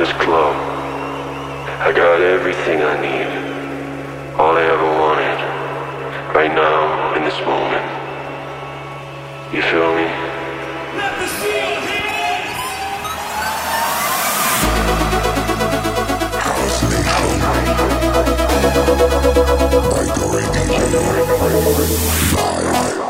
this club. I got everything I need. All I ever wanted. Right now, in this moment. You feel me? Let me see your hands! by Dori DJ live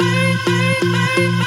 Dream